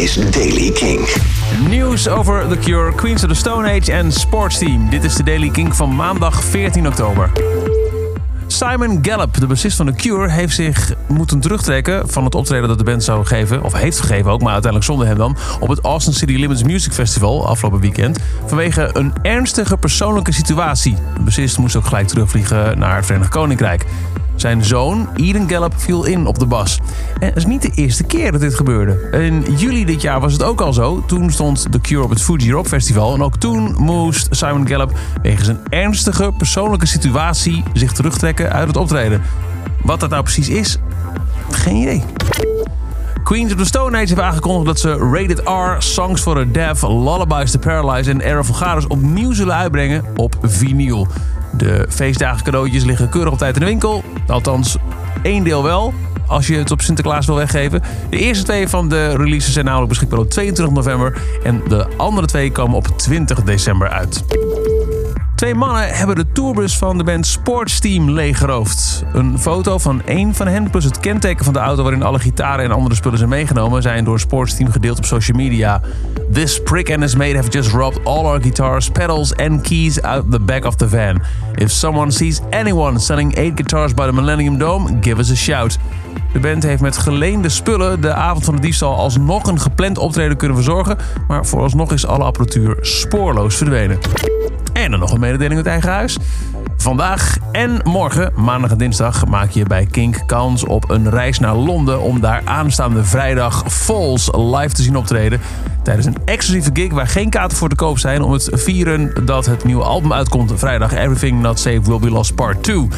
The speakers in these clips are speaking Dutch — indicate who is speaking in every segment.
Speaker 1: is Daily King.
Speaker 2: Nieuws over The Cure, Queens of the Stone Age en Sportsteam. Dit is de Daily King van maandag 14 oktober. Simon Gallup, de bassist van The Cure, heeft zich moeten terugtrekken van het optreden dat de band zou geven, of heeft gegeven ook, maar uiteindelijk zonder hem dan, op het Austin City Limits Music Festival afgelopen weekend, vanwege een ernstige persoonlijke situatie. De bassist moest ook gelijk terugvliegen naar het Verenigd Koninkrijk. Zijn zoon, Eden Gallup, viel in op de bas. En het is niet de eerste keer dat dit gebeurde. In juli dit jaar was het ook al zo. Toen stond The Cure op het Fuji Rock Festival. En ook toen moest Simon Gallup wegens een ernstige persoonlijke situatie zich terugtrekken uit het optreden. Wat dat nou precies is, geen idee. Queens of the Stone Age heeft aangekondigd dat ze Rated R, Songs for the Deaf, Lullabies to Paralyze en Era Vulgaris opnieuw zullen uitbrengen op vinyl. De feestdagen cadeautjes liggen keurig op tijd in de winkel. Althans, één deel wel. Als je het op Sinterklaas wil weggeven. De eerste twee van de releases zijn namelijk beschikbaar op 22 november. En de andere twee komen op 20 december uit. Twee mannen hebben de tourbus van de band Sportsteam leeggeroofd. Een foto van één van hen plus het kenteken van de auto waarin alle gitaren en andere spullen zijn meegenomen zijn door Sportsteam gedeeld op social media. This prick and his mate have just robbed all our guitars, pedals and keys out the back of the van. If someone sees anyone selling eight guitars by the Millennium Dome, give us a shout. De band heeft met geleende spullen de avond van de diefstal alsnog een gepland optreden kunnen verzorgen, maar vooralsnog is alle apparatuur spoorloos verdwenen. En dan nog een mededeling uit eigen huis. Vandaag en morgen, maandag en dinsdag, maak je bij Kink kans op een reis naar Londen om daar aanstaande vrijdag Falls live te zien optreden. Tijdens een exclusieve gig waar geen kaarten voor te koop zijn om het vieren dat het nieuwe album uitkomt vrijdag Everything Not Safe Will Be Lost Part 2.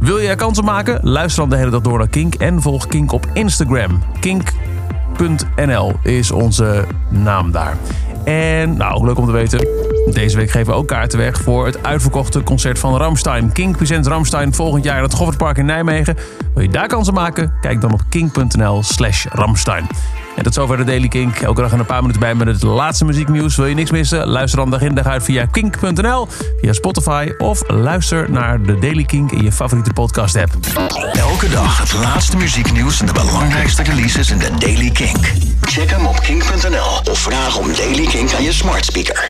Speaker 2: Wil je er kansen maken? Luister dan de hele dag door naar Kink en volg Kink op Instagram. Kink.nl is onze naam daar. En nou, leuk om te weten. Deze week geven we ook kaarten weg voor het uitverkochte concert van Ramstein. King present Ramstein volgend jaar in het Goffertpark in Nijmegen. Wil je daar kansen maken? Kijk dan op king.nl slash Ramstein. En tot zover de Daily Kink. Elke dag een paar minuten bij met het laatste muzieknieuws. Wil je niks missen? Luister dan dag in dag uit via kink.nl, via Spotify of luister naar de Daily Kink in je favoriete podcast app.
Speaker 1: Elke dag het laatste muzieknieuws en de belangrijkste releases in de Daily Kink. Check hem op kink.nl of vraag om Daily Kink aan je smart speaker.